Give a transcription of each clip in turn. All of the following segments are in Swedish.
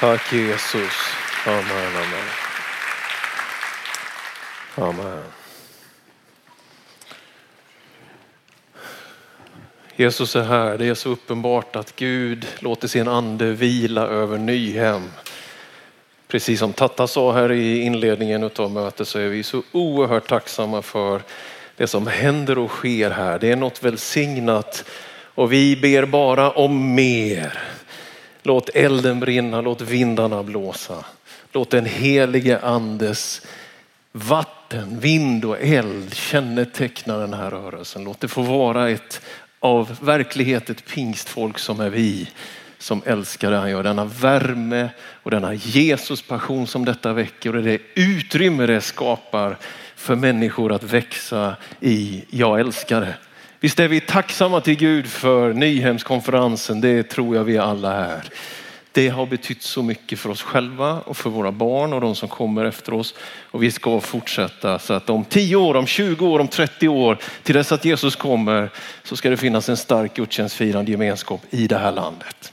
Tack Jesus. Amen, amen. Amen. Jesus är här. Det är så uppenbart att Gud låter sin ande vila över Nyhem. Precis som Tatta sa här i inledningen av mötet så är vi så oerhört tacksamma för det som händer och sker här. Det är något välsignat och vi ber bara om mer. Låt elden brinna, låt vindarna blåsa. Låt den helige andes vatten, vind och eld känneteckna den här rörelsen. Låt det få vara ett av verklighet ett pingstfolk som är vi som älskar det han gör. Denna värme och denna Jesus passion som detta väcker och det utrymme det skapar för människor att växa i jag älskar det. Visst är vi tacksamma till Gud för Nyhemskonferensen, det tror jag vi alla är. Det har betytt så mycket för oss själva och för våra barn och de som kommer efter oss. Och vi ska fortsätta så att om 10 år, om 20 år, om 30 år, till dess att Jesus kommer, så ska det finnas en stark gudstjänstfirande gemenskap i det här landet.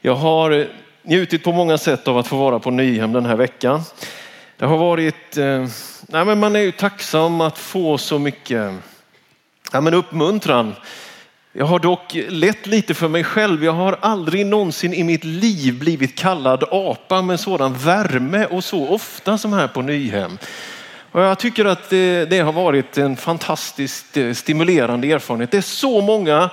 Jag har njutit på många sätt av att få vara på Nyhem den här veckan. Det har varit, eh, nej men man är ju tacksam att få så mycket ja men uppmuntran. Jag har dock lett lite för mig själv. Jag har aldrig någonsin i mitt liv blivit kallad apa med sådan värme och så ofta som här på Nyhem. Och jag tycker att det, det har varit en fantastiskt eh, stimulerande erfarenhet. Det är så många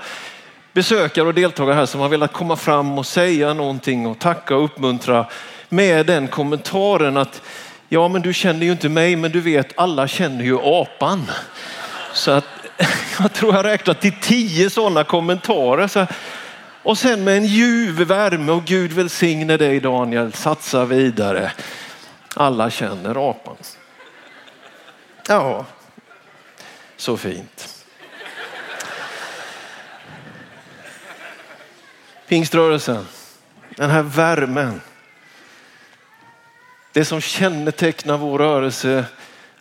besökare och deltagare här som har velat komma fram och säga någonting och tacka och uppmuntra med den kommentaren att ja, men du känner ju inte mig, men du vet alla känner ju apan. Så att jag tror jag räknat till tio sådana kommentarer. Så, och sen med en ljuv värme och Gud välsigne dig Daniel, satsa vidare. Alla känner apan. Ja, så fint. Pingströrelsen, den här värmen. Det som kännetecknar vår rörelse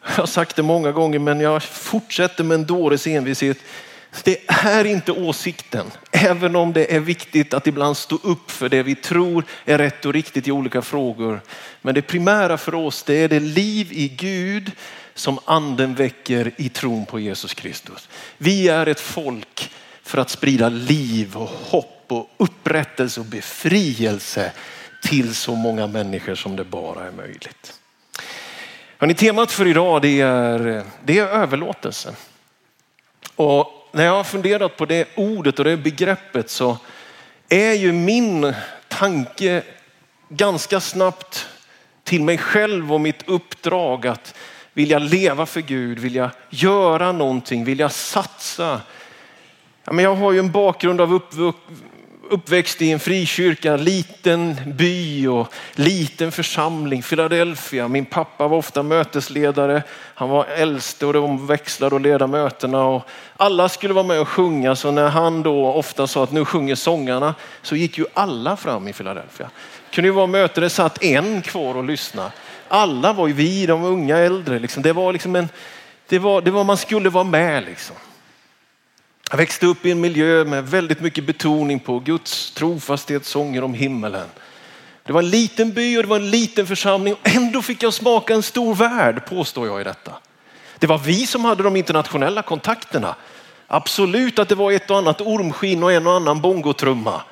jag har sagt det många gånger men jag fortsätter med en dåres envishet. Det är inte åsikten, även om det är viktigt att ibland stå upp för det vi tror är rätt och riktigt i olika frågor. Men det primära för oss det är det liv i Gud som anden väcker i tron på Jesus Kristus. Vi är ett folk för att sprida liv och hopp och upprättelse och befrielse till så många människor som det bara är möjligt. Hörrni, temat för idag det är, det är överlåtelse. Och när jag har funderat på det ordet och det begreppet så är ju min tanke ganska snabbt till mig själv och mitt uppdrag att vilja leva för Gud, vilja göra någonting, vilja satsa. jag har ju en bakgrund av uppväxt i en frikyrka, liten by och liten församling, Philadelphia. Min pappa var ofta mötesledare. Han var äldste och de växlade och leda mötena och alla skulle vara med och sjunga. Så när han då ofta sa att nu sjunger sångarna så gick ju alla fram i Philadelphia. Det kunde ju vara möte där satt en kvar och lyssnade. Alla var ju vi, de unga äldre. Liksom. Det var liksom en, det var, det var man skulle vara med liksom. Jag växte upp i en miljö med väldigt mycket betoning på Guds trofasthet, sånger om himmelen. Det var en liten by och det var en liten församling och ändå fick jag smaka en stor värld påstår jag i detta. Det var vi som hade de internationella kontakterna. Absolut att det var ett och annat ormskinn och en och annan bongotrumma.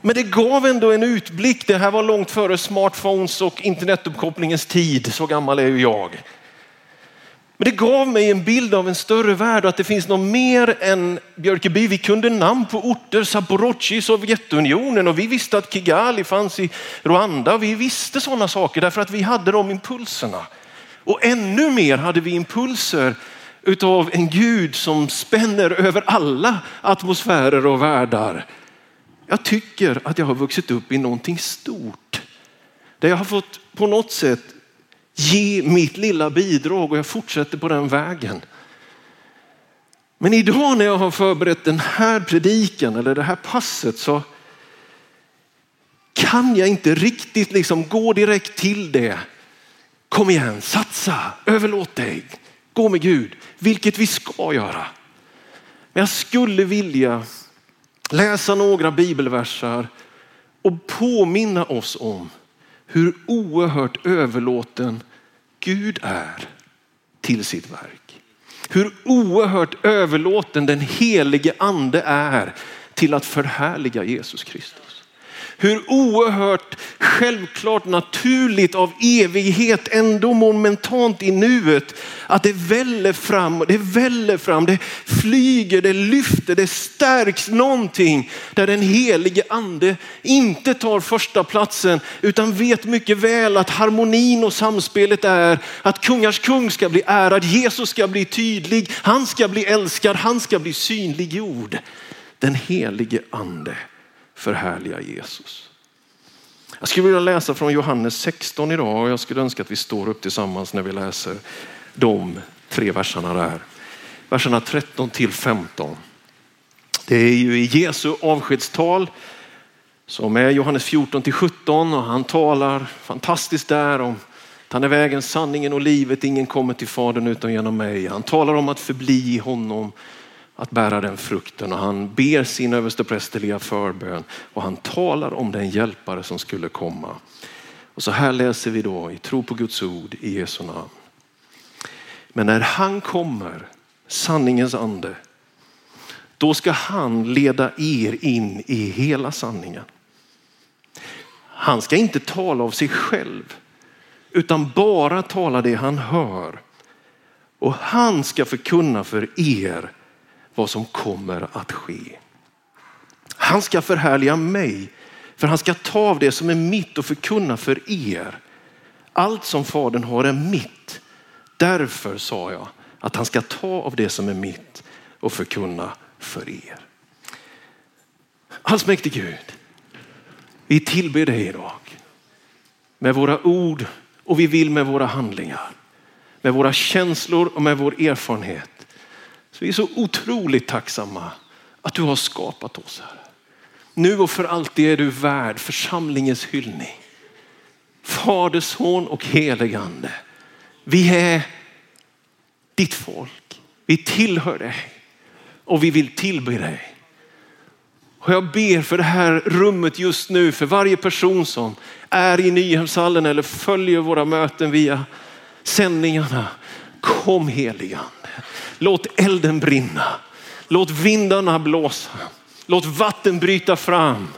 Men det gav ändå en utblick. Det här var långt före smartphones och internetuppkopplingens tid. Så gammal är ju jag. Men det gav mig en bild av en större värld och att det finns något mer än Björkeby. Vi kunde namn på orter, Zaporozhye i Sovjetunionen och vi visste att Kigali fanns i Rwanda. Vi visste sådana saker därför att vi hade de impulserna. Och ännu mer hade vi impulser utav en Gud som spänner över alla atmosfärer och världar. Jag tycker att jag har vuxit upp i någonting stort. Där jag har fått på något sätt ge mitt lilla bidrag och jag fortsätter på den vägen. Men idag när jag har förberett den här predikan eller det här passet så kan jag inte riktigt liksom gå direkt till det. Kom igen, satsa, överlåt dig, gå med Gud, vilket vi ska göra. Men jag skulle vilja läsa några bibelversar och påminna oss om hur oerhört överlåten Gud är till sitt verk. Hur oerhört överlåten den helige ande är till att förhärliga Jesus Kristus. Hur oerhört självklart naturligt av evighet ändå momentant i nuet att det väller fram, det väller fram, det flyger, det lyfter, det stärks någonting där den helige ande inte tar första platsen utan vet mycket väl att harmonin och samspelet är att kungars kung ska bli ärad, Jesus ska bli tydlig, han ska bli älskad, han ska bli synliggjord. Den helige ande förhärliga Jesus. Jag skulle vilja läsa från Johannes 16 idag och jag skulle önska att vi står upp tillsammans när vi läser de tre verserna där. Verserna 13 till 15. Det är ju i Jesu avskedstal som är Johannes 14 till 17 och han talar fantastiskt där om att han är vägen, sanningen och livet. Ingen kommer till Fadern utan genom mig. Han talar om att förbli i honom att bära den frukten och han ber sin översteprästerliga förbön och han talar om den hjälpare som skulle komma. Och så här läser vi då i tro på Guds ord i Jesu namn. Men när han kommer, sanningens ande, då ska han leda er in i hela sanningen. Han ska inte tala av sig själv utan bara tala det han hör. Och han ska förkunna för er vad som kommer att ske. Han ska förhärliga mig, för han ska ta av det som är mitt och förkunna för er. Allt som Fadern har är mitt. Därför sa jag att han ska ta av det som är mitt och förkunna för er. Allsmäktig Gud, vi tillber dig idag med våra ord och vi vill med våra handlingar, med våra känslor och med vår erfarenhet vi är så otroligt tacksamma att du har skapat oss. Här. Nu och för alltid är du värd församlingens hyllning. Fader, son och heligande. Vi är ditt folk. Vi tillhör dig och vi vill tillbe dig. Och jag ber för det här rummet just nu, för varje person som är i Nyhemshallen eller följer våra möten via sändningarna. Kom heligande. Låt elden brinna. Låt vindarna blåsa. Låt vatten bryta fram.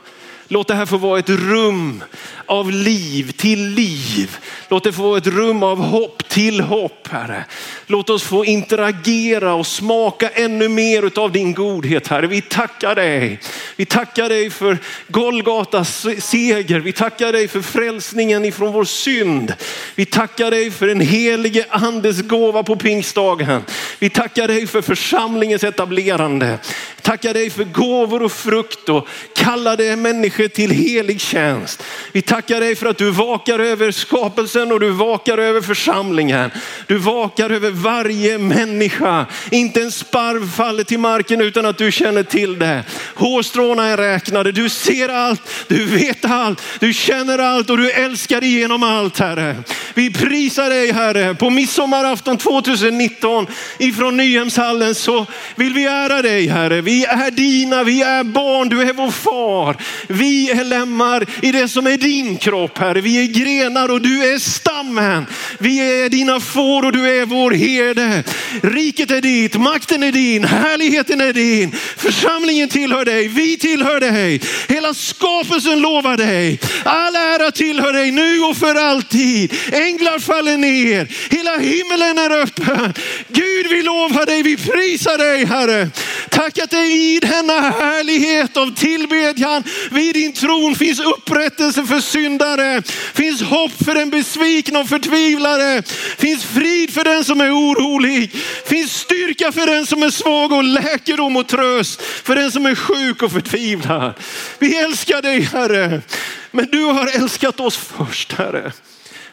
Låt det här få vara ett rum av liv till liv. Låt det få vara ett rum av hopp till hopp, Herre. Låt oss få interagera och smaka ännu mer av din godhet, Herre. Vi tackar dig. Vi tackar dig för Golgatas seger. Vi tackar dig för frälsningen ifrån vår synd. Vi tackar dig för den helige andes gåva på pingstdagen. Vi tackar dig för församlingens etablerande. Tackar dig för gåvor och frukt och kallade människor till helig tjänst. Vi tackar dig för att du vakar över skapelsen och du vakar över församlingen. Du vakar över varje människa. Inte en sparv faller till marken utan att du känner till det. Hårstråna är räknade. Du ser allt, du vet allt, du känner allt och du älskar igenom allt Herre. Vi prisar dig Herre. På midsommarafton 2019 ifrån Nyhemshallen så vill vi ära dig Herre. Vi är dina, vi är barn, du är vår far. Vi vi är lemmar i det som är din kropp Herre. Vi är grenar och du är stammen. Vi är dina får och du är vår herde. Riket är ditt, makten är din, härligheten är din. Församlingen tillhör dig, vi tillhör dig. Hela skapelsen lovar dig. All ära tillhör dig nu och för alltid. Änglar faller ner, hela himlen är öppen. Gud vi lovar dig, vi prisar dig Herre. Tack att det i denna härlighet av tillbedjan vid din tron finns upprättelse för syndare, finns hopp för den besvikna och förtvivlade, finns frid för den som är orolig, finns styrka för den som är svag och läkedom och tröst för den som är sjuk och förtvivlad. Vi älskar dig Herre, men du har älskat oss först Herre.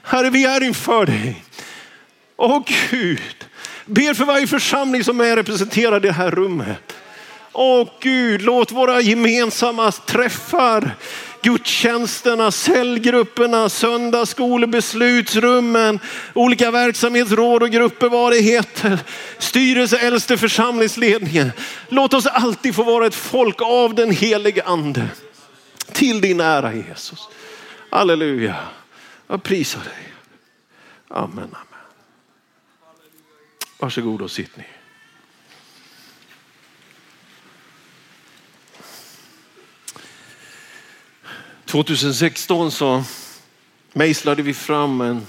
Herre, vi är inför dig. Åh Gud, ber för varje församling som är representerad i det här rummet. Åh Gud, låt våra gemensamma träffar, gudstjänsterna, cellgrupperna, söndagsskolebeslutsrummen, olika verksamhetsråd och grupper, vad det heter, styrelse, äldste, församlingsledningen. Låt oss alltid få vara ett folk av den helige ande. till din ära Jesus. Halleluja. Jag prisar dig. Amen, amen. Varsågod och sitt ner. –2016 så mejslade vi fram en,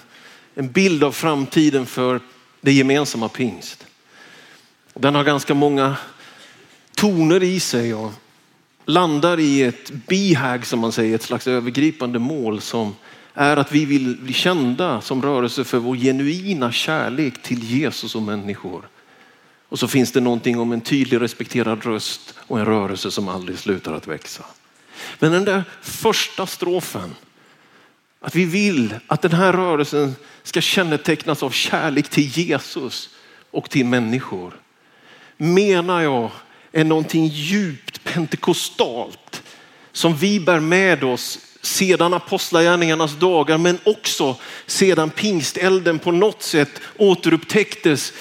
en bild av framtiden för det gemensamma pingst. Den har ganska många toner i sig och landar i ett bihag som man säger, ett slags övergripande mål som är att vi vill bli kända som rörelse för vår genuina kärlek till Jesus och människor. Och så finns det någonting om en tydlig respekterad röst och en rörelse som aldrig slutar att växa. Men den där första strofen, att vi vill att den här rörelsen ska kännetecknas av kärlek till Jesus och till människor. Menar jag är någonting djupt pentekostalt som vi bär med oss sedan apostlagärningarnas dagar men också sedan pingstelden på något sätt återupptäcktes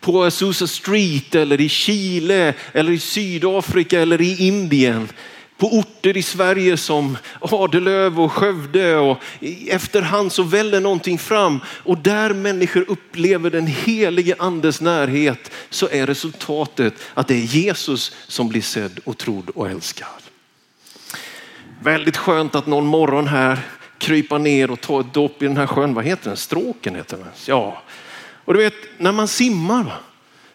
på Azusa Street eller i Chile eller i Sydafrika eller i Indien på orter i Sverige som Adelöv och Skövde och efterhand så väller någonting fram och där människor upplever den helige andes närhet så är resultatet att det är Jesus som blir sedd och trodd och älskad. Väldigt skönt att någon morgon här krypa ner och ta ett dopp i den här sjön. Vad heter den? Stråken heter den. Ja, och du vet när man simmar,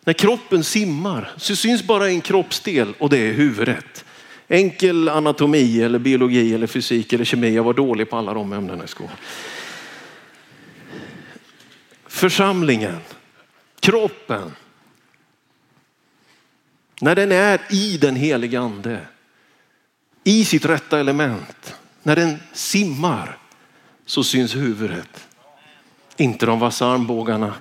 när kroppen simmar så syns bara en kroppsdel och det är huvudet. Enkel anatomi eller biologi eller fysik eller kemi. Jag var dålig på alla de ämnena i skolan. Församlingen, kroppen. När den är i den heliga ande, i sitt rätta element, när den simmar så syns huvudet. Inte de vassa armbågarna.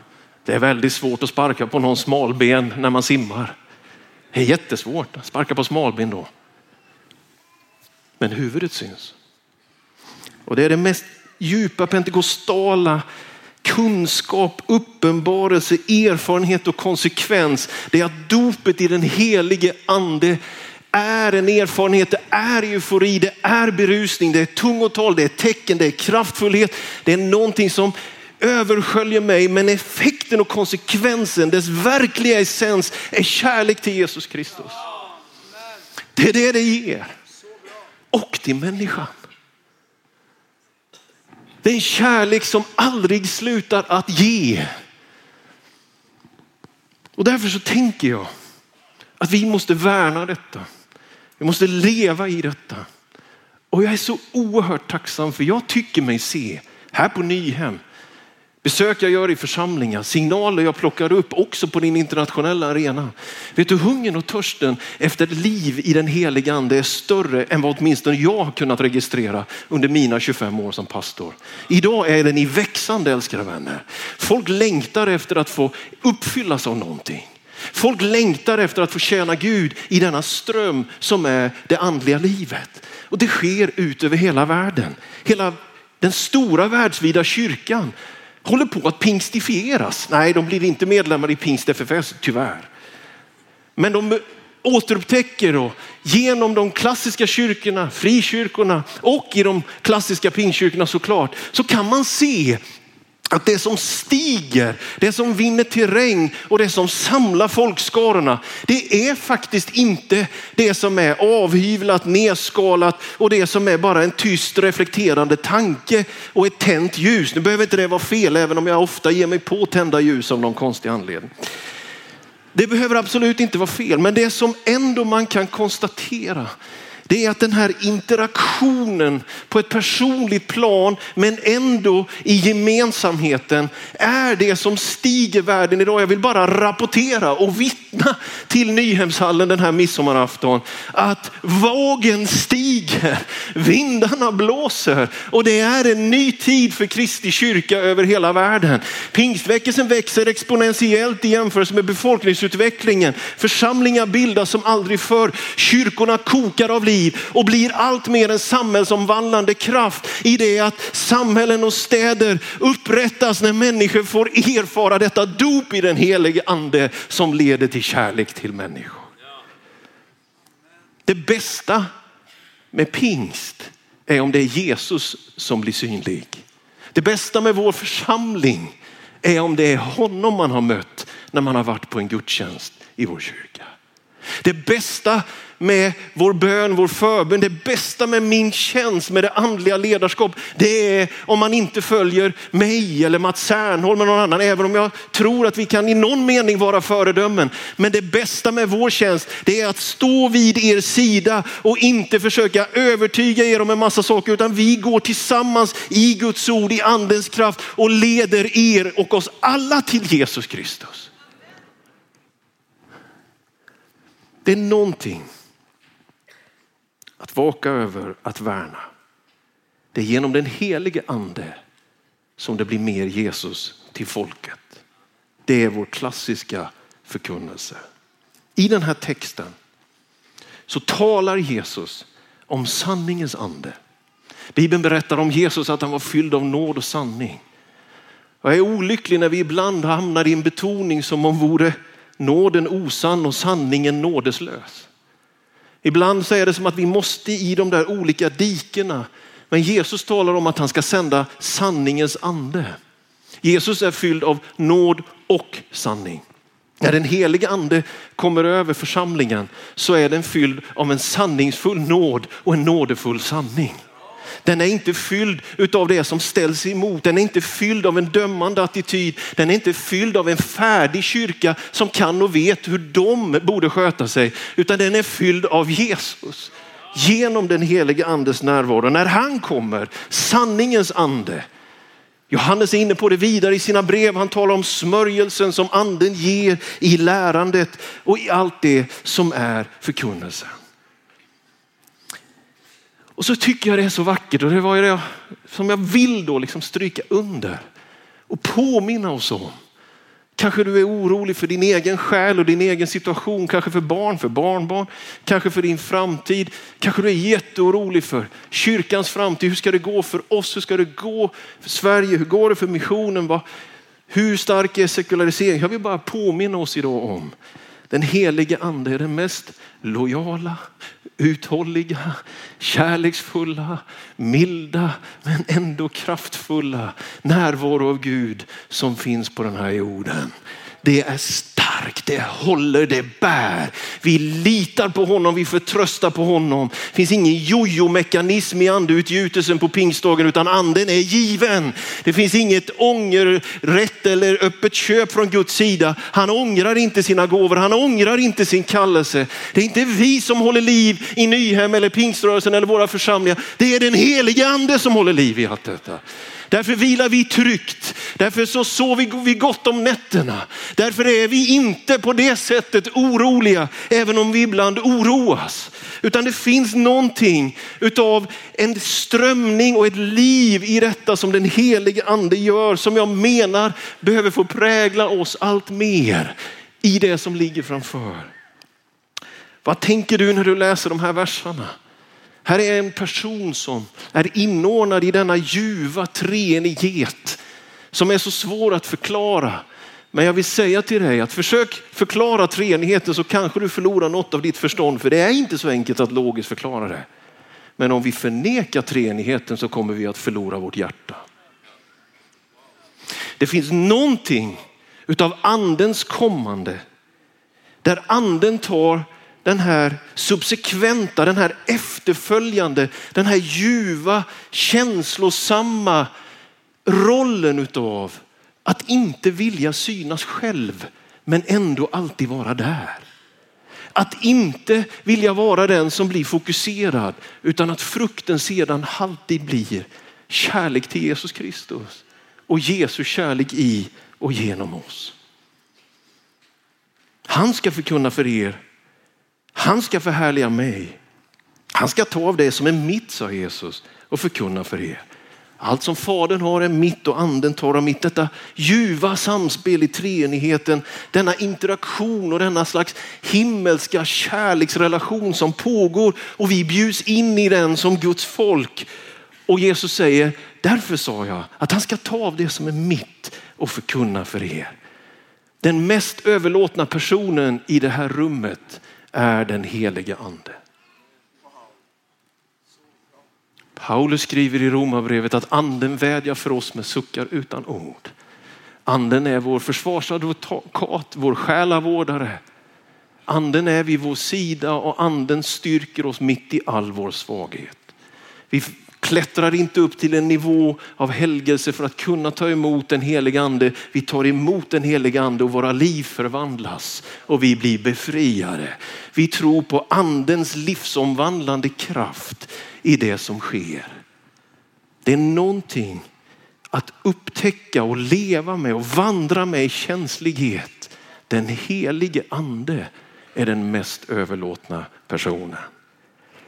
Det är väldigt svårt att sparka på någon smalben när man simmar. Det är jättesvårt att sparka på smalben då men huvudet syns. Och det är det mest djupa pentekostala kunskap, uppenbarelse, erfarenhet och konsekvens. Det är att dopet i den helige ande är en erfarenhet, det är eufori, det är berusning, det är tungotal, det är tecken, det är kraftfullhet. Det är någonting som översköljer mig, men effekten och konsekvensen, dess verkliga essens är kärlek till Jesus Kristus. Det är det det ger och till människan. Det är en kärlek som aldrig slutar att ge. Och därför så tänker jag att vi måste värna detta. Vi måste leva i detta. Och jag är så oerhört tacksam för jag tycker mig se här på Nyhem Besök jag gör i församlingar, signaler jag plockar upp också på din internationella arena. Vet du, hungern och törsten efter ett liv i den heliga ande är större än vad åtminstone jag har kunnat registrera under mina 25 år som pastor. Idag är den i växande älskade vänner. Folk längtar efter att få uppfyllas av någonting. Folk längtar efter att få tjäna Gud i denna ström som är det andliga livet. Och det sker ut över hela världen. Hela den stora världsvida kyrkan håller på att pingstifieras. Nej, de blir inte medlemmar i pingst FFS, tyvärr. Men de återupptäcker och genom de klassiska kyrkorna, frikyrkorna och i de klassiska pingstkyrkorna såklart, så kan man se att det som stiger, det som vinner terräng och det som samlar folkskarorna, det är faktiskt inte det som är avhyvlat, nedskalat och det som är bara en tyst reflekterande tanke och ett tänt ljus. Nu behöver inte det vara fel, även om jag ofta ger mig på tända ljus av någon konstig anledning. Det behöver absolut inte vara fel, men det som ändå man kan konstatera det är att den här interaktionen på ett personligt plan men ändå i gemensamheten är det som stiger världen idag. Jag vill bara rapportera och vittna till Nyhemshallen den här midsommarafton att vågen stiger, vindarna blåser och det är en ny tid för Kristi kyrka över hela världen. Pingstväckelsen växer exponentiellt i jämförelse med befolkningsutvecklingen. Församlingar bildas som aldrig förr. Kyrkorna kokar av liv liv och blir allt mer en samhällsomvandlande kraft i det att samhällen och städer upprättas när människor får erfara detta dop i den helige ande som leder till kärlek till människor. Det bästa med pingst är om det är Jesus som blir synlig. Det bästa med vår församling är om det är honom man har mött när man har varit på en gudstjänst i vår kyrka. Det bästa med vår bön, vår förbön, det bästa med min tjänst, med det andliga ledarskap, det är om man inte följer mig eller Mats Särnholm eller någon annan, även om jag tror att vi kan i någon mening vara föredömen. Men det bästa med vår tjänst, det är att stå vid er sida och inte försöka övertyga er om en massa saker, utan vi går tillsammans i Guds ord, i andens kraft och leder er och oss alla till Jesus Kristus. Det är någonting att vaka över, att värna. Det är genom den helige ande som det blir mer Jesus till folket. Det är vår klassiska förkunnelse. I den här texten så talar Jesus om sanningens ande. Bibeln berättar om Jesus att han var fylld av nåd och sanning. Jag är olycklig när vi ibland hamnar i en betoning som om vore nåden osann och sanningen nådeslös. Ibland så är det som att vi måste i de där olika dikena. Men Jesus talar om att han ska sända sanningens ande. Jesus är fylld av nåd och sanning. När den helige ande kommer över församlingen så är den fylld av en sanningsfull nåd och en nådefull sanning. Den är inte fylld av det som ställs emot. Den är inte fylld av en dömande attityd. Den är inte fylld av en färdig kyrka som kan och vet hur de borde sköta sig. Utan den är fylld av Jesus. Genom den helige andes närvaro. När han kommer, sanningens ande. Johannes är inne på det vidare i sina brev. Han talar om smörjelsen som anden ger i lärandet och i allt det som är förkunnelsen. Och så tycker jag det är så vackert och det var det som jag vill då liksom stryka under och påminna oss om. Kanske du är orolig för din egen själ och din egen situation, kanske för barn, för barnbarn, kanske för din framtid. Kanske du är jätteorolig för kyrkans framtid. Hur ska det gå för oss? Hur ska det gå för Sverige? Hur går det för missionen? Hur stark är sekulariseringen? Jag vill bara påminna oss idag om den helige ande är den mest lojala, uthålliga, kärleksfulla, milda men ändå kraftfulla närvaro av Gud som finns på den här jorden. Det är starkt, det håller, det bär. Vi litar på honom, vi förtröstar på honom. Det finns ingen jojo-mekanism i andeutgjutelsen på pingstdagen utan anden är given. Det finns inget ångerrätt eller öppet köp från Guds sida. Han ångrar inte sina gåvor, han ångrar inte sin kallelse. Det är inte vi som håller liv i Nyhem eller pingströrelsen eller våra församlingar. Det är den helige ande som håller liv i allt detta. Därför vilar vi tryggt. Därför så sover vi gott om nätterna. Därför är vi inte på det sättet oroliga, även om vi ibland oroas. Utan det finns någonting utav en strömning och ett liv i detta som den helige ande gör, som jag menar behöver få prägla oss allt mer i det som ligger framför. Vad tänker du när du läser de här verserna? Här är en person som är inordnad i denna ljuva treenighet som är så svår att förklara. Men jag vill säga till dig att försök förklara treenigheten så kanske du förlorar något av ditt förstånd. För det är inte så enkelt att logiskt förklara det. Men om vi förnekar treenigheten så kommer vi att förlora vårt hjärta. Det finns någonting utav andens kommande där anden tar den här subsekventa, den här efterföljande, den här ljuva, känslosamma rollen utav att inte vilja synas själv, men ändå alltid vara där. Att inte vilja vara den som blir fokuserad, utan att frukten sedan alltid blir kärlek till Jesus Kristus och Jesu kärlek i och genom oss. Han ska förkunna för er han ska förhärliga mig. Han ska ta av det som är mitt, sa Jesus, och förkunna för er. Allt som Fadern har är mitt och anden tar av mitt. Detta ljuva samspel i treenigheten, denna interaktion och denna slags himmelska kärleksrelation som pågår och vi bjuds in i den som Guds folk. Och Jesus säger, därför sa jag att han ska ta av det som är mitt och förkunna för er. Den mest överlåtna personen i det här rummet är den helige ande. Paulus skriver i Romarbrevet att anden vädjar för oss med suckar utan ord. Anden är vår försvarsadvokat, vår själavårdare. Anden är vid vår sida och anden styrker oss mitt i all vår svaghet. Vi klättrar inte upp till en nivå av helgelse för att kunna ta emot den heliga ande. Vi tar emot den heliga ande och våra liv förvandlas och vi blir befriade. Vi tror på andens livsomvandlande kraft i det som sker. Det är någonting att upptäcka och leva med och vandra med i känslighet. Den helige ande är den mest överlåtna personen.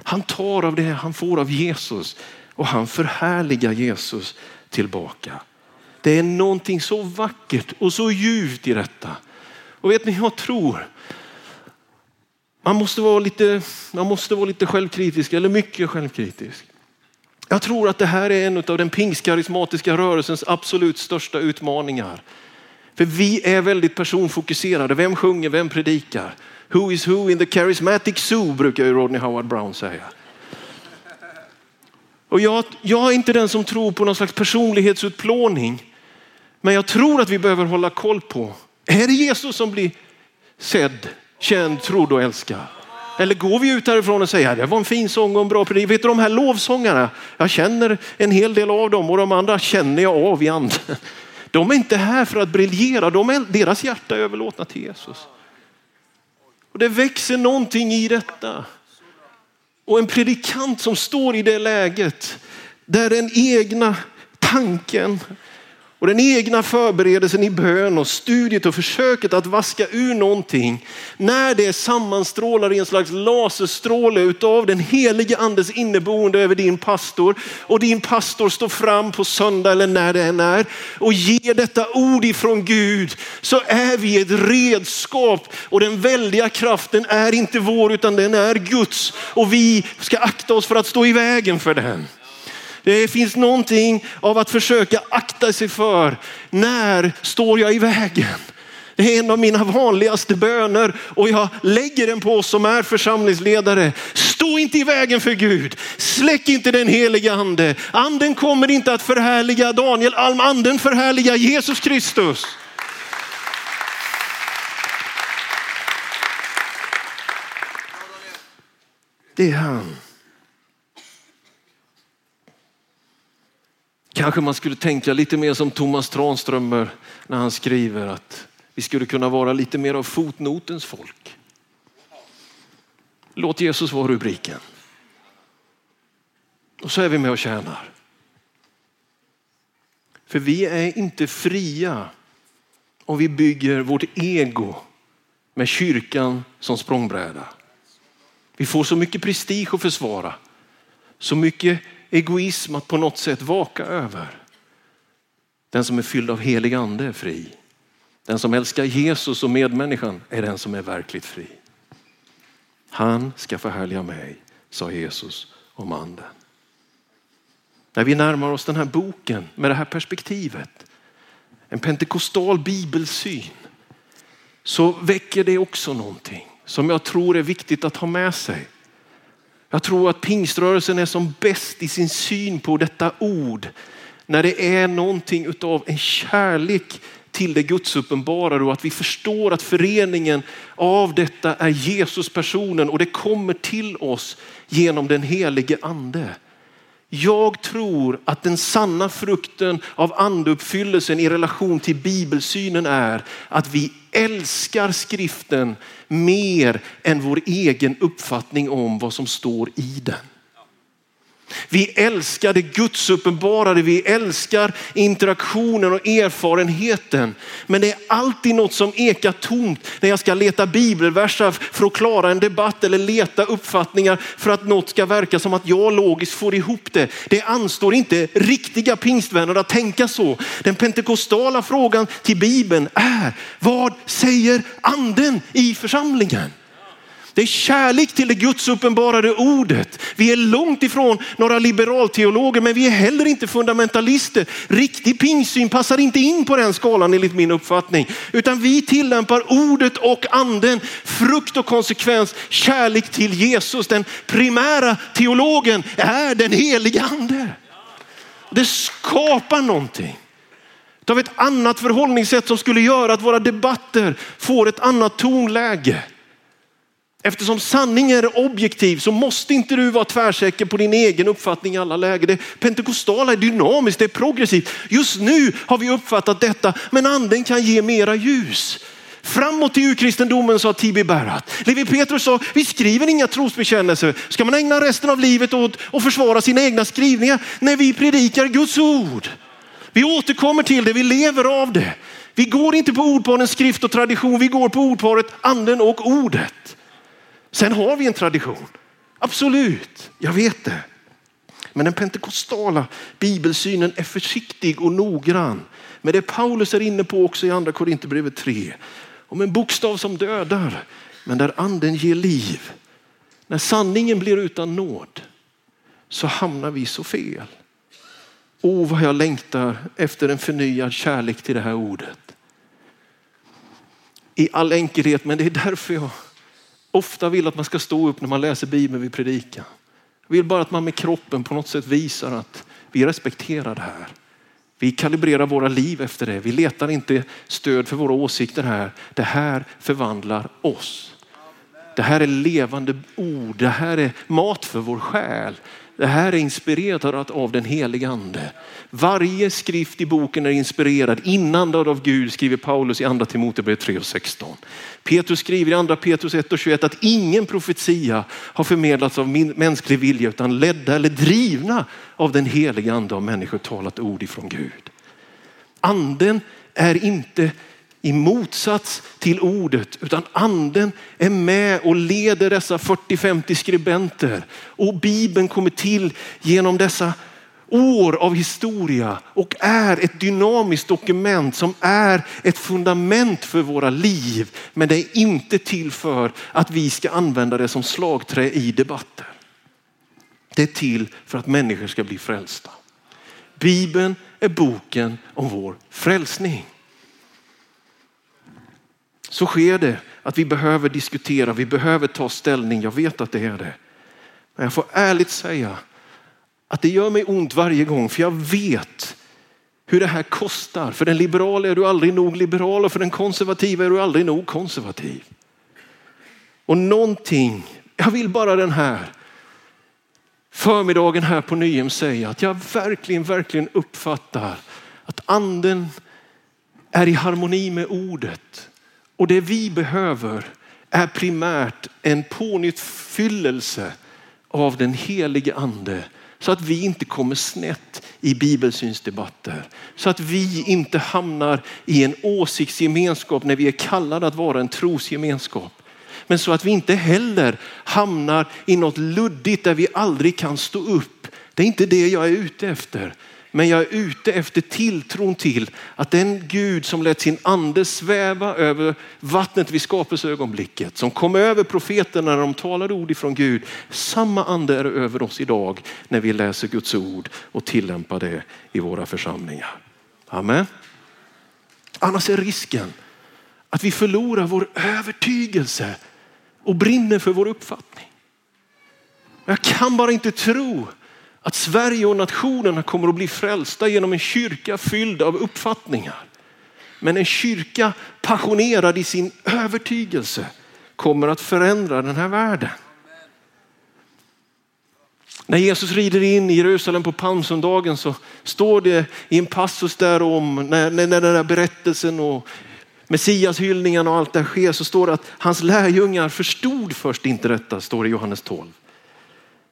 Han tar av det han får av Jesus och han förhärligar Jesus tillbaka. Det är någonting så vackert och så djupt i detta. Och vet ni, jag tror man måste vara lite, man måste vara lite självkritisk eller mycket självkritisk. Jag tror att det här är en av den pingstkarismatiska rörelsens absolut största utmaningar. För vi är väldigt personfokuserade. Vem sjunger, vem predikar? Who is who in the charismatic zoo brukar ju Rodney Howard Brown säga. Och jag, jag är inte den som tror på någon slags personlighetsutplåning. Men jag tror att vi behöver hålla koll på, är det Jesus som blir sedd, känd, trodd och älskad? Eller går vi ut härifrån och säger det var en fin sång och en bra predikan. Vet du de här lovsångarna? Jag känner en hel del av dem och de andra känner jag av i anden. De är inte här för att briljera, de är, deras hjärta är överlåtna till Jesus. Och det växer någonting i detta. Och en predikant som står i det läget där den egna tanken och den egna förberedelsen i bön och studiet och försöket att vaska ur någonting. När det sammanstrålar i en slags laserstråle utav den helige andes inneboende över din pastor och din pastor står fram på söndag eller när det än är och ger detta ord ifrån Gud så är vi ett redskap och den väldiga kraften är inte vår utan den är Guds och vi ska akta oss för att stå i vägen för den. Det finns någonting av att försöka akta sig för när står jag i vägen? Det är en av mina vanligaste böner och jag lägger den på oss som är församlingsledare. Stå inte i vägen för Gud. Släck inte den heliga ande. Anden kommer inte att förhärliga Daniel Alm. Anden förhärligar Jesus Kristus. Det är han. Kanske man skulle tänka lite mer som Thomas Tranströmer när han skriver att vi skulle kunna vara lite mer av fotnotens folk. Låt Jesus vara rubriken. Och så är vi med och tjänar. För vi är inte fria om vi bygger vårt ego med kyrkan som språngbräda. Vi får så mycket prestige att försvara, så mycket egoism att på något sätt vaka över. Den som är fylld av helig ande är fri. Den som älskar Jesus och medmänniskan är den som är verkligt fri. Han ska förhärliga mig, sa Jesus om anden. När vi närmar oss den här boken med det här perspektivet, en pentekostal bibelsyn, så väcker det också någonting som jag tror är viktigt att ha med sig. Jag tror att pingströrelsen är som bäst i sin syn på detta ord. När det är någonting utav en kärlek till det gudsuppenbarade och att vi förstår att föreningen av detta är Jesus personen och det kommer till oss genom den helige ande. Jag tror att den sanna frukten av andeuppfyllelsen i relation till bibelsynen är att vi älskar skriften mer än vår egen uppfattning om vad som står i den. Vi älskar det Guds uppenbarade, vi älskar interaktionen och erfarenheten. Men det är alltid något som ekar tomt när jag ska leta bibelversar för att klara en debatt eller leta uppfattningar för att något ska verka som att jag logiskt får ihop det. Det anstår inte riktiga pingstvänner att tänka så. Den pentekostala frågan till Bibeln är, vad säger anden i församlingen? Det är kärlek till det Guds uppenbarade ordet. Vi är långt ifrån några liberalteologer, men vi är heller inte fundamentalister. Riktig pingsyn passar inte in på den skalan enligt min uppfattning, utan vi tillämpar ordet och anden, frukt och konsekvens, kärlek till Jesus. Den primära teologen är den heliga ande. Det skapar någonting av ett annat förhållningssätt som skulle göra att våra debatter får ett annat tonläge. Eftersom sanning är objektiv så måste inte du vara tvärsäker på din egen uppfattning i alla lägen. Det pentekostala är dynamiskt, det är progressivt. Just nu har vi uppfattat detta, men anden kan ge mera ljus. Framåt i urkristendomen sa Tibi Berrat. Levi Petrus sa, vi skriver inga trosbekännelser. Ska man ägna resten av livet åt att försvara sina egna skrivningar? när vi predikar Guds ord. Vi återkommer till det, vi lever av det. Vi går inte på ordparen skrift och tradition, vi går på ordparet anden och ordet. Sen har vi en tradition, absolut, jag vet det. Men den pentekostala bibelsynen är försiktig och noggrann. Men det Paulus är inne på också i andra Korinthierbrevet 3. Om en bokstav som dödar, men där anden ger liv. När sanningen blir utan nåd så hamnar vi så fel. Oh, vad jag längtar efter en förnyad kärlek till det här ordet. I all enkelhet, men det är därför jag ofta vill att man ska stå upp när man läser Bibeln vid predikan. Jag vill bara att man med kroppen på något sätt visar att vi respekterar det här. Vi kalibrerar våra liv efter det. Vi letar inte stöd för våra åsikter här. Det här förvandlar oss. Det här är levande ord. Det här är mat för vår själ. Det här är inspirerat av den helige ande. Varje skrift i boken är inspirerad, inandad av Gud, skriver Paulus i andra Timoteus 3 och 16. Petrus skriver i andra Petrus 1 och 21 att ingen profetia har förmedlats av mänsklig vilja utan ledda eller drivna av den helige ande har människor talat ord ifrån Gud. Anden är inte i motsats till ordet, utan anden är med och leder dessa 40-50 skribenter. Och Bibeln kommer till genom dessa år av historia och är ett dynamiskt dokument som är ett fundament för våra liv. Men det är inte till för att vi ska använda det som slagträ i debatter. Det är till för att människor ska bli frälsta. Bibeln är boken om vår frälsning så sker det att vi behöver diskutera, vi behöver ta ställning. Jag vet att det är det. Men jag får ärligt säga att det gör mig ont varje gång för jag vet hur det här kostar. För den liberala är du aldrig nog liberal och för den konservativa är du aldrig nog konservativ. Och någonting, jag vill bara den här förmiddagen här på Nyhem säga att jag verkligen, verkligen uppfattar att anden är i harmoni med ordet. Och det vi behöver är primärt en pånyttfyllelse av den helige ande så att vi inte kommer snett i bibelsynsdebatter. Så att vi inte hamnar i en åsiktsgemenskap när vi är kallade att vara en trosgemenskap. Men så att vi inte heller hamnar i något luddigt där vi aldrig kan stå upp. Det är inte det jag är ute efter. Men jag är ute efter tilltron till att den Gud som lät sin ande sväva över vattnet vid skapelseögonblicket, som kom över profeterna när de talade ord ifrån Gud. Samma ande är över oss idag när vi läser Guds ord och tillämpar det i våra församlingar. Amen. Annars är risken att vi förlorar vår övertygelse och brinner för vår uppfattning. Jag kan bara inte tro att Sverige och nationerna kommer att bli frälsta genom en kyrka fylld av uppfattningar. Men en kyrka passionerad i sin övertygelse kommer att förändra den här världen. När Jesus rider in i Jerusalem på palmsöndagen så står det i en passus där om när, när, när den där berättelsen och Messiashyllningen och allt det sker så står det att hans lärjungar förstod först inte detta, står det i Johannes 12.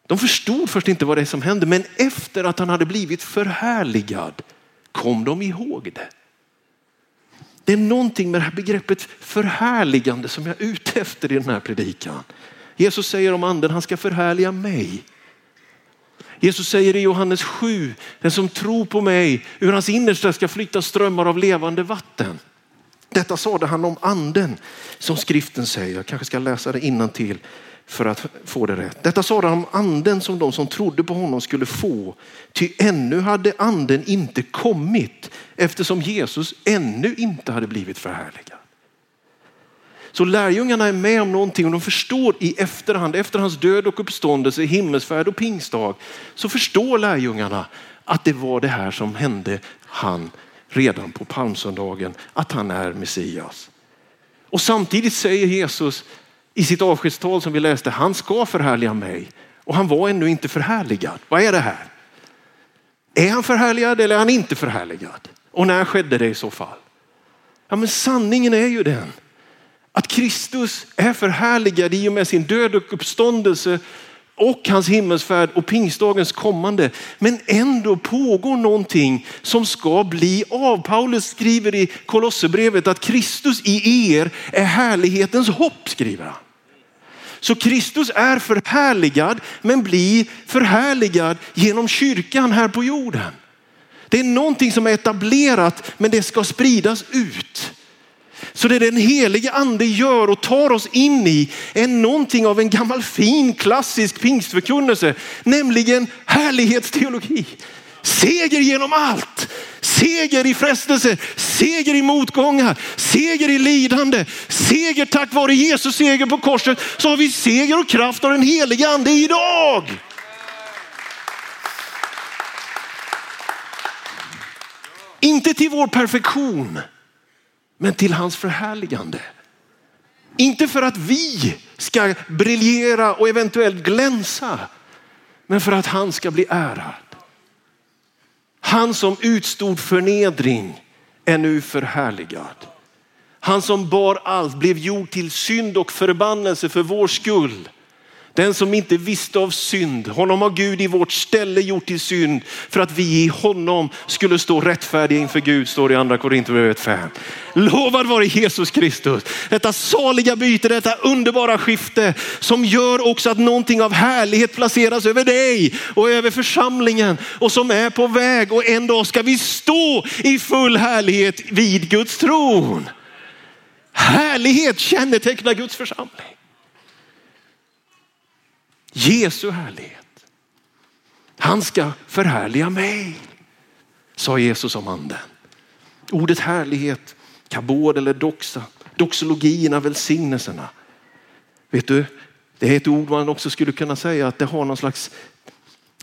De förstod först inte vad det är som hände, men efter att han hade blivit förhärligad kom de ihåg det. Det är någonting med det här begreppet förhärligande som jag är ute efter i den här predikan. Jesus säger om anden, han ska förhärliga mig. Jesus säger i Johannes 7, den som tror på mig, ur hans innersta ska flytta strömmar av levande vatten. Detta sade han om anden som skriften säger. Jag kanske ska läsa det till för att få det rätt. Detta sade han om anden som de som trodde på honom skulle få. Ty ännu hade anden inte kommit eftersom Jesus ännu inte hade blivit förhärligad. Så lärjungarna är med om någonting och de förstår i efterhand, efter hans död och uppståndelse, himmelsfärd och pingstdag, så förstår lärjungarna att det var det här som hände han redan på palmsöndagen, att han är Messias. Och samtidigt säger Jesus i sitt avskedstal som vi läste, han ska förhärliga mig. Och han var ännu inte förhärligad. Vad är det här? Är han förhärligad eller är han inte förhärligad? Och när skedde det i så fall? Ja, men sanningen är ju den att Kristus är förhärligad i och med sin död och uppståndelse och hans himmelsfärd och pingstdagens kommande. Men ändå pågår någonting som ska bli av. Paulus skriver i Kolosserbrevet att Kristus i er är härlighetens hopp, skriver han. Så Kristus är förhärligad men blir förhärligad genom kyrkan här på jorden. Det är någonting som är etablerat men det ska spridas ut. Så det den helige ande gör och tar oss in i är någonting av en gammal fin klassisk pingstförkunnelse, nämligen härlighetsteologi. Seger genom allt. Seger i frestelse, seger i motgångar, seger i lidande, seger tack vare Jesus seger på korset. Så har vi seger och kraft av den helige ande idag. Inte till vår perfektion men till hans förhärligande. Inte för att vi ska briljera och eventuellt glänsa, men för att han ska bli ärad. Han som utstod förnedring är nu förhärligad. Han som bar allt blev gjord till synd och förbannelse för vår skull den som inte visste av synd, honom har Gud i vårt ställe gjort till synd för att vi i honom skulle stå rättfärdiga inför Gud, står det i andra Korinthierbrevet 5. Lovad vare Jesus Kristus. Detta saliga byte, detta underbara skifte som gör också att någonting av härlighet placeras över dig och över församlingen och som är på väg och en dag ska vi stå i full härlighet vid Guds tron. Härlighet kännetecknar Guds församling. Jesu härlighet. Han ska förhärliga mig, sa Jesus om anden. Ordet härlighet, kabod eller doxa, doxologierna, välsignelserna. Vet du, det är ett ord man också skulle kunna säga att det har någon slags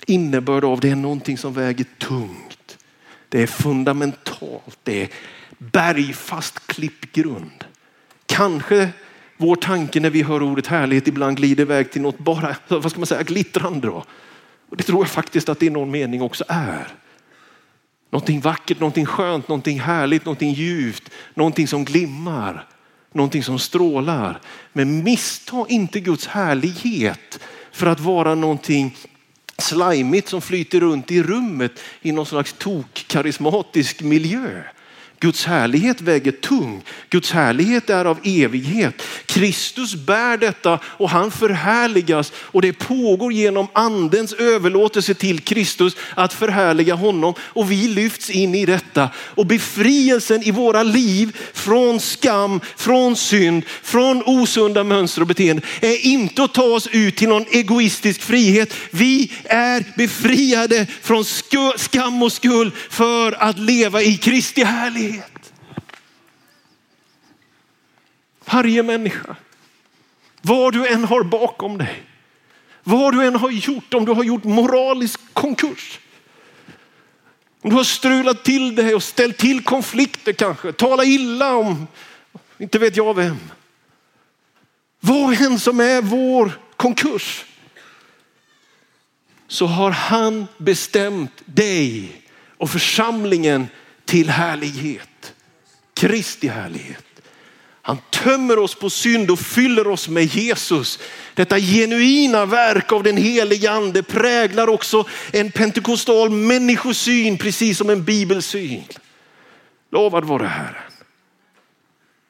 innebörd av det är någonting som väger tungt. Det är fundamentalt, det är bergfast klippgrund. Kanske vår tanke när vi hör ordet härlighet ibland glider iväg till något bara, vad ska man säga, glittrande. Då. Och det tror jag faktiskt att det i någon mening också är. Någonting vackert, någonting skönt, någonting härligt, någonting ljuvt, någonting som glimmar, någonting som strålar. Men missta inte Guds härlighet för att vara någonting slajmigt som flyter runt i rummet i någon slags tok karismatisk miljö. Guds härlighet väger tung. Guds härlighet är av evighet. Kristus bär detta och han förhärligas och det pågår genom andens överlåtelse till Kristus att förhärliga honom och vi lyfts in i detta och befrielsen i våra liv från skam, från synd, från osunda mönster och beteenden är inte att ta oss ut till någon egoistisk frihet. Vi är befriade från skam och skuld för att leva i Kristi härlighet. Varje människa, vad du än har bakom dig, vad du än har gjort, om du har gjort moralisk konkurs, om du har strulat till dig och ställt till konflikter kanske, tala illa om, inte vet jag vem. Vad än som är vår konkurs så har han bestämt dig och församlingen till härlighet. Kristi härlighet. Han tömmer oss på synd och fyller oss med Jesus. Detta genuina verk av den helige ande präglar också en pentekostal människosyn, precis som en bibelsyn. Lovad vare Herren.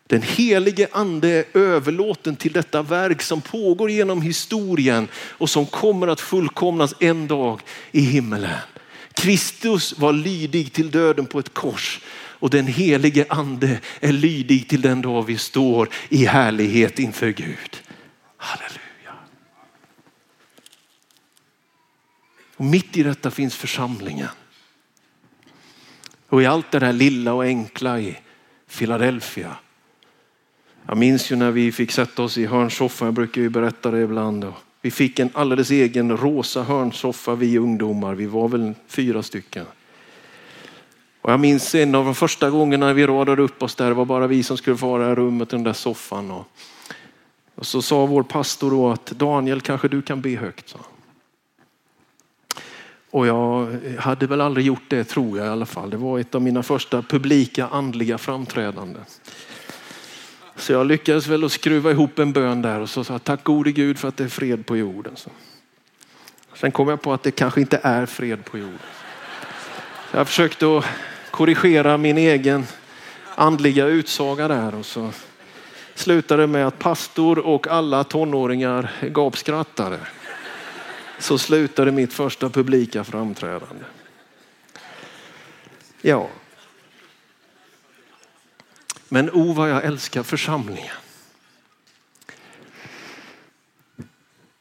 Den helige ande är överlåten till detta verk som pågår genom historien och som kommer att fullkomnas en dag i himmelen. Kristus var lydig till döden på ett kors och den helige ande är lydig till den dag vi står i härlighet inför Gud. Halleluja. Och mitt i detta finns församlingen. Och i allt det där lilla och enkla i Philadelphia. Jag minns ju när vi fick sätta oss i hörnsoffan, jag brukar ju berätta det ibland. Vi fick en alldeles egen rosa hörnsoffa vi ungdomar, vi var väl fyra stycken. Och jag minns en av de första gångerna vi radade upp oss där, det var bara vi som skulle få vara i rummet, i den där soffan. Och, och så sa vår pastor då att Daniel kanske du kan be högt. Så. Och jag hade väl aldrig gjort det tror jag i alla fall. Det var ett av mina första publika andliga framträdanden. Så jag lyckades väl att skruva ihop en bön där och så sa tack gode Gud för att det är fred på jorden. Så. Sen kom jag på att det kanske inte är fred på jorden. Så jag försökte att korrigera min egen andliga utsaga där och så slutade det med att pastor och alla tonåringar gapskrattade. Så slutade mitt första publika framträdande. Ja, men o vad jag älskar församlingen.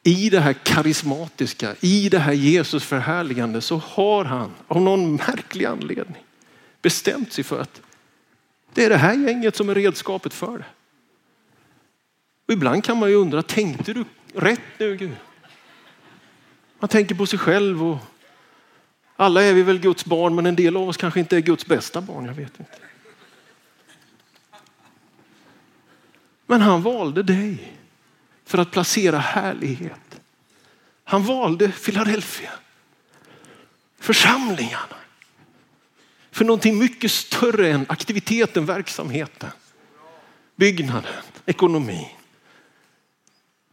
I det här karismatiska, i det här Jesus förhärligande så har han av någon märklig anledning bestämt sig för att det är det här gänget som är redskapet för det. Och ibland kan man ju undra, tänkte du rätt nu Gud? Man tänker på sig själv och alla är vi väl Guds barn men en del av oss kanske inte är Guds bästa barn, jag vet inte. Men han valde dig för att placera härlighet. Han valde Philadelphia, församlingarna. För någonting mycket större än aktiviteten, verksamheten, byggnaden, ekonomin.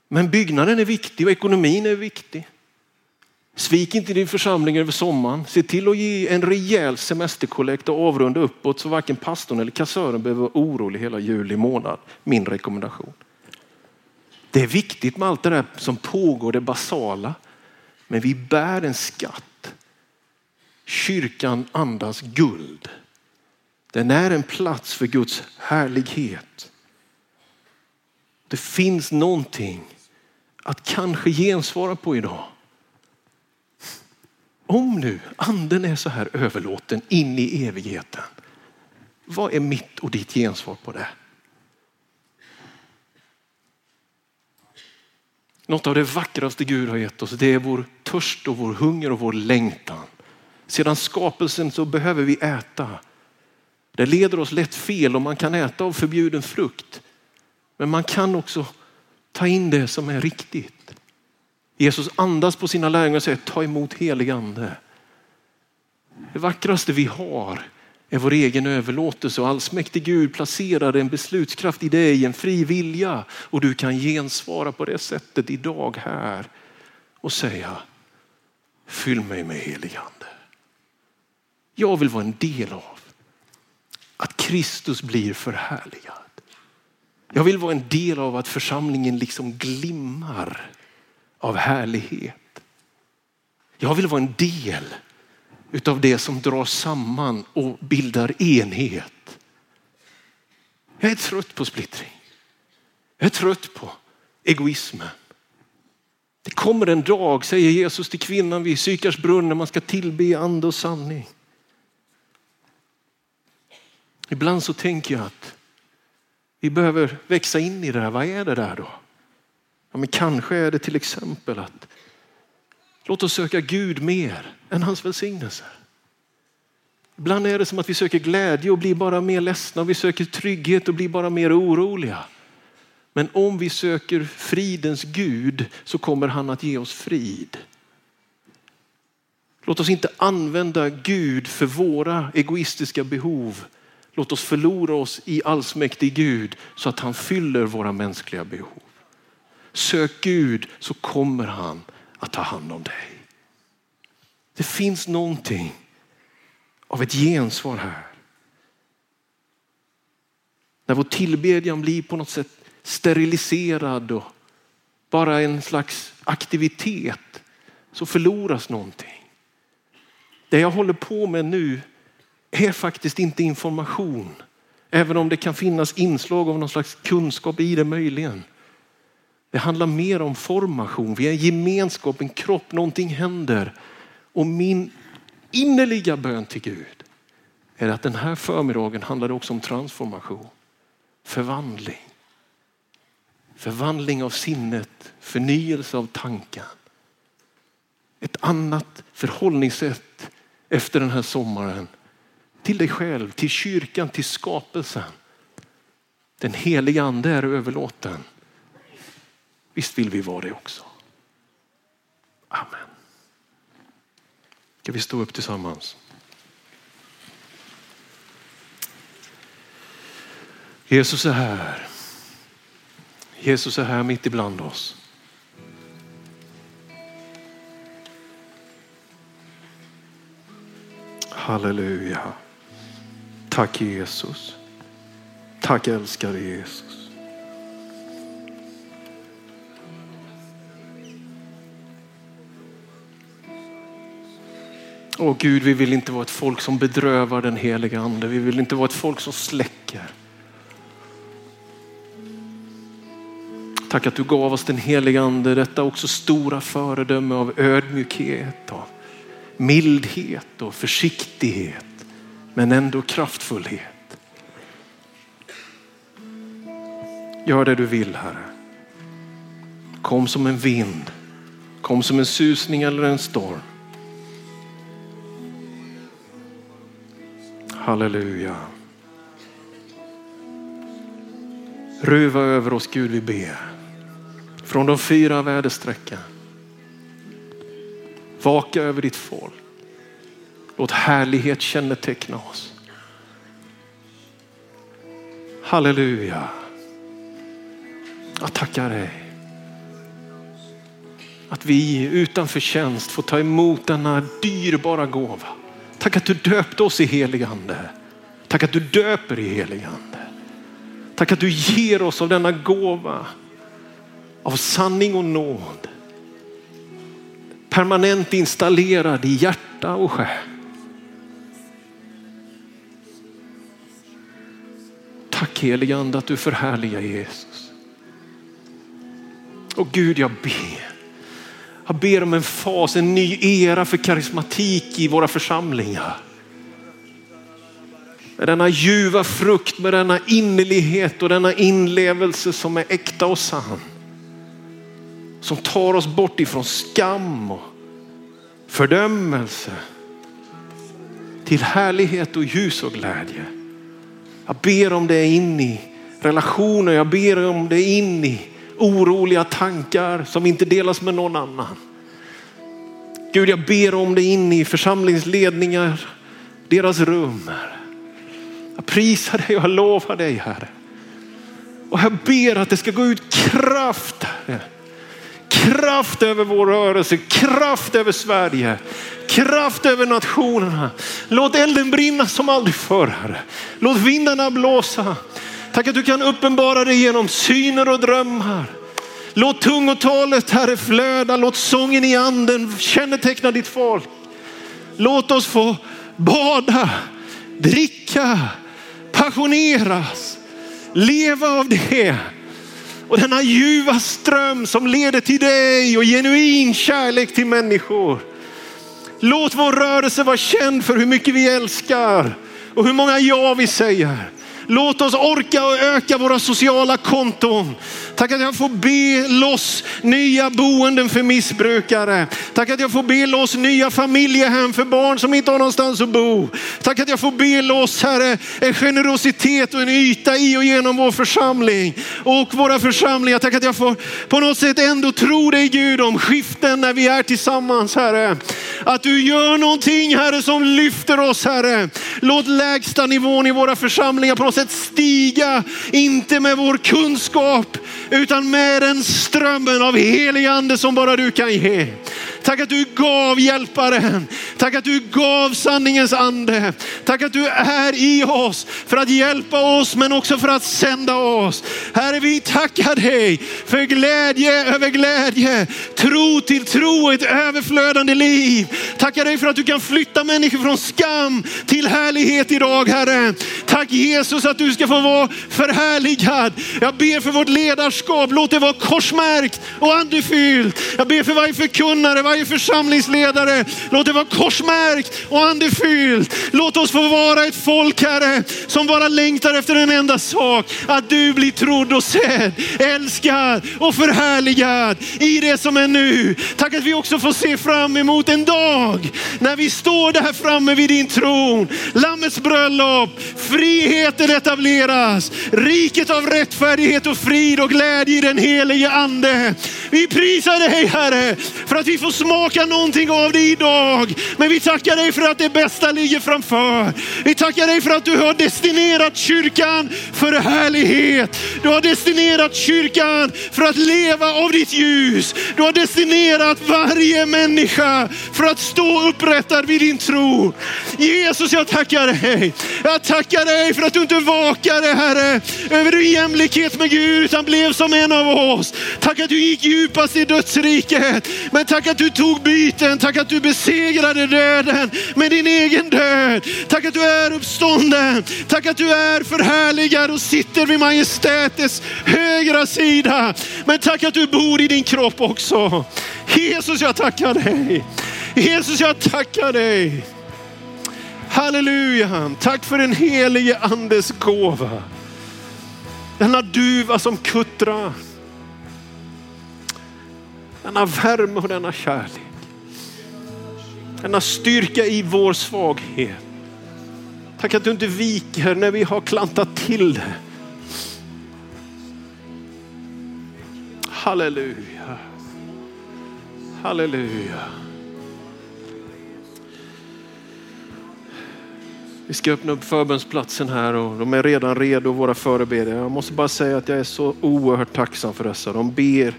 Men byggnaden är viktig och ekonomin är viktig. Svik inte din församling över sommaren. Se till att ge en rejäl semesterkollekt och avrunda uppåt så varken pastorn eller kassören behöver vara orolig hela juli månad. Min rekommendation. Det är viktigt med allt det där som pågår, det basala. Men vi bär en skatt. Kyrkan andas guld. Den är en plats för Guds härlighet. Det finns någonting att kanske gensvara på idag om nu anden är så här överlåten in i evigheten, vad är mitt och ditt gensvar på det? Något av det vackraste Gud har gett oss, det är vår törst och vår hunger och vår längtan. Sedan skapelsen så behöver vi äta. Det leder oss lätt fel om man kan äta av förbjuden frukt. Men man kan också ta in det som är riktigt. Jesus andas på sina lärjungar och säger ta emot helig ande. Det vackraste vi har är vår egen överlåtelse och allsmäktig Gud placerar en beslutskraft i dig, en fri vilja och du kan gensvara på det sättet idag här och säga fyll mig med helig ande. Jag vill vara en del av att Kristus blir förhärligad. Jag vill vara en del av att församlingen liksom glimmar av härlighet. Jag vill vara en del utav det som drar samman och bildar enhet. Jag är trött på splittring. Jag är trött på egoismen. Det kommer en dag, säger Jesus till kvinnan vid Sykars brunn, när man ska tillbe ande och sanning. Ibland så tänker jag att vi behöver växa in i det här. Vad är det där då? Ja, men kanske är det till exempel att låt oss söka Gud mer än hans välsignelse. Ibland är det som att vi söker glädje och blir bara mer ledsna. Vi söker trygghet och blir bara mer oroliga. Men om vi söker fridens Gud så kommer han att ge oss frid. Låt oss inte använda Gud för våra egoistiska behov. Låt oss förlora oss i allsmäktig Gud så att han fyller våra mänskliga behov. Sök Gud så kommer han att ta hand om dig. Det finns någonting av ett gensvar här. När vår tillbedjan blir på något sätt steriliserad och bara en slags aktivitet så förloras någonting. Det jag håller på med nu är faktiskt inte information. Även om det kan finnas inslag av någon slags kunskap i det möjligen. Det handlar mer om formation. Vi är en gemenskap, en kropp, någonting händer. Och min innerliga bön till Gud är att den här förmiddagen handlar också om transformation. Förvandling. Förvandling av sinnet, förnyelse av tanken. Ett annat förhållningssätt efter den här sommaren. Till dig själv, till kyrkan, till skapelsen. Den heliga ande är överlåten. Visst vill vi vara det också. Amen. Ska vi stå upp tillsammans? Jesus är här. Jesus är här mitt ibland oss. Halleluja. Tack Jesus. Tack älskade Jesus. Åh Gud, vi vill inte vara ett folk som bedrövar den heliga ande. Vi vill inte vara ett folk som släcker. Tack att du gav oss den heliga ande, detta också stora föredöme av ödmjukhet och mildhet och försiktighet, men ändå kraftfullhet. Gör det du vill Herre. Kom som en vind, kom som en susning eller en storm. Halleluja. Ruva över oss Gud vi ber. Från de fyra väderstrecken. Vaka över ditt folk. Låt härlighet känneteckna oss. Halleluja. Jag tackar dig. Att vi utan förtjänst får ta emot denna dyrbara gåva. Tack att du döpte oss i helig ande. Tack att du döper i helig ande. Tack att du ger oss av denna gåva av sanning och nåd. Permanent installerad i hjärta och själ. Tack helige ande att du förhärligar Jesus. Och Gud jag ber. Jag ber om en fas, en ny era för karismatik i våra församlingar. Med denna ljuva frukt, med denna innerlighet och denna inlevelse som är äkta och sann. Som tar oss bort ifrån skam och fördömelse till härlighet och ljus och glädje. Jag ber om det in i relationer, jag ber om det in i oroliga tankar som inte delas med någon annan. Gud, jag ber om det in i församlingsledningar, deras rum. Jag prisar dig och jag lovar dig Herre. Och jag ber att det ska gå ut kraft, Herre. Kraft över vår rörelse, kraft över Sverige, kraft över nationerna. Låt elden brinna som aldrig förr, Herre. Låt vindarna blåsa. Tack att du kan uppenbara dig genom syner och drömmar. Låt tungotalet Herre flöda, låt sången i anden känneteckna ditt folk. Låt oss få bada, dricka, passioneras, leva av det. Och denna ljuva ström som leder till dig och genuin kärlek till människor. Låt vår rörelse vara känd för hur mycket vi älskar och hur många ja vi säger. Låt oss orka och öka våra sociala konton. Tack att jag får be loss nya boenden för missbrukare. Tack att jag får be loss nya familjehem för barn som inte har någonstans att bo. Tack att jag får be loss Herre en generositet och en yta i och genom vår församling och våra församlingar. Tack att jag får på något sätt ändå tro dig Gud om skiften när vi är tillsammans Herre. Att du gör någonting Herre som lyfter oss Herre. Låt lägsta nivån i våra församlingar på något sätt stiga, inte med vår kunskap utan med den strömmen av helig ande som bara du kan ge. Tack att du gav hjälparen Tack att du gav sanningens ande. Tack att du är i oss för att hjälpa oss men också för att sända oss. Herre, vi tackar dig för glädje över glädje, tro till tro ett överflödande liv. Tackar dig för att du kan flytta människor från skam till härlighet idag Herre. Tack Jesus att du ska få vara förhärligad. Jag ber för vårt ledarskap, låt det vara korsmärkt och andefyllt. Jag ber för varje förkunnare, varje församlingsledare, låt det vara korsmärkt och andefyllt. Låt oss få vara ett folk Herre, som bara längtar efter en enda sak, att du blir trodd och sedd, älskad och förhärligad i det som är nu. Tack att vi också får se fram emot en dag när vi står där framme vid din tron. Lammets bröllop, friheten etableras, riket av rättfärdighet och frid och glädje i den helige ande. Vi prisar dig Herre för att vi får smaka någonting av det idag. Men vi tackar dig för att det bästa ligger framför. Vi tackar dig för att du har destinerat kyrkan för härlighet. Du har destinerat kyrkan för att leva av ditt ljus. Du har destinerat varje människa för att stå upprättad vid din tro. Jesus, jag tackar dig. Jag tackar dig för att du inte vakade, Herre, över din jämlikhet med Gud, utan blev som en av oss. Tack att du gick djupast i dödsriket. Men tack att du tog byten. Tack att du besegrade döden med din egen död. Tack att du är uppstånden. Tack att du är förhärligad och sitter vid majestätets högra sida. Men tack att du bor i din kropp också. Jesus, jag tackar dig. Jesus, jag tackar dig. Halleluja. Tack för den helige andes gåva. Denna duva som kuttrar. Denna värme och denna kärlek. Denna styrka i vår svaghet. Tack att du inte viker när vi har klantat till det. Halleluja. Halleluja. Vi ska öppna upp förbönsplatsen här och de är redan redo, våra förebedjare. Jag måste bara säga att jag är så oerhört tacksam för dessa. De ber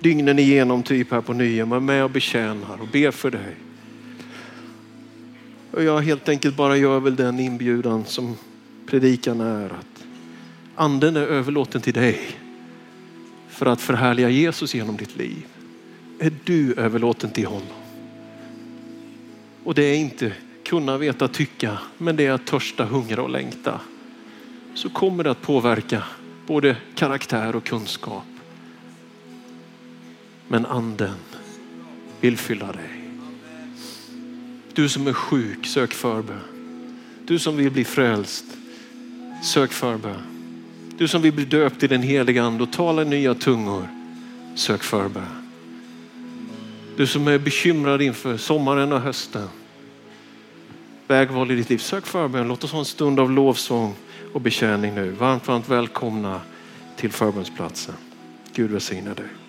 dygnen igenom typ här på Nya. Man är med och betjänar och ber för dig. Och jag helt enkelt bara gör väl den inbjudan som predikan är att anden är överlåten till dig för att förhärliga Jesus genom ditt liv. Är du överlåten till honom? Och det är inte kunna, veta, tycka, men det är att törsta, hungra och längta. Så kommer det att påverka både karaktär och kunskap. Men anden vill fylla dig. Du som är sjuk, sök förbön. Du som vill bli frälst, sök förbön. Du som vill bli döpt i den heliga ande och tala nya tungor, sök förbön. Du som är bekymrad inför sommaren och hösten, vägval i ditt liv, sök förbön. Låt oss ha en stund av lovsång och betjäning nu. Varmt, varmt välkomna till förbönsplatsen. Gud välsigne dig.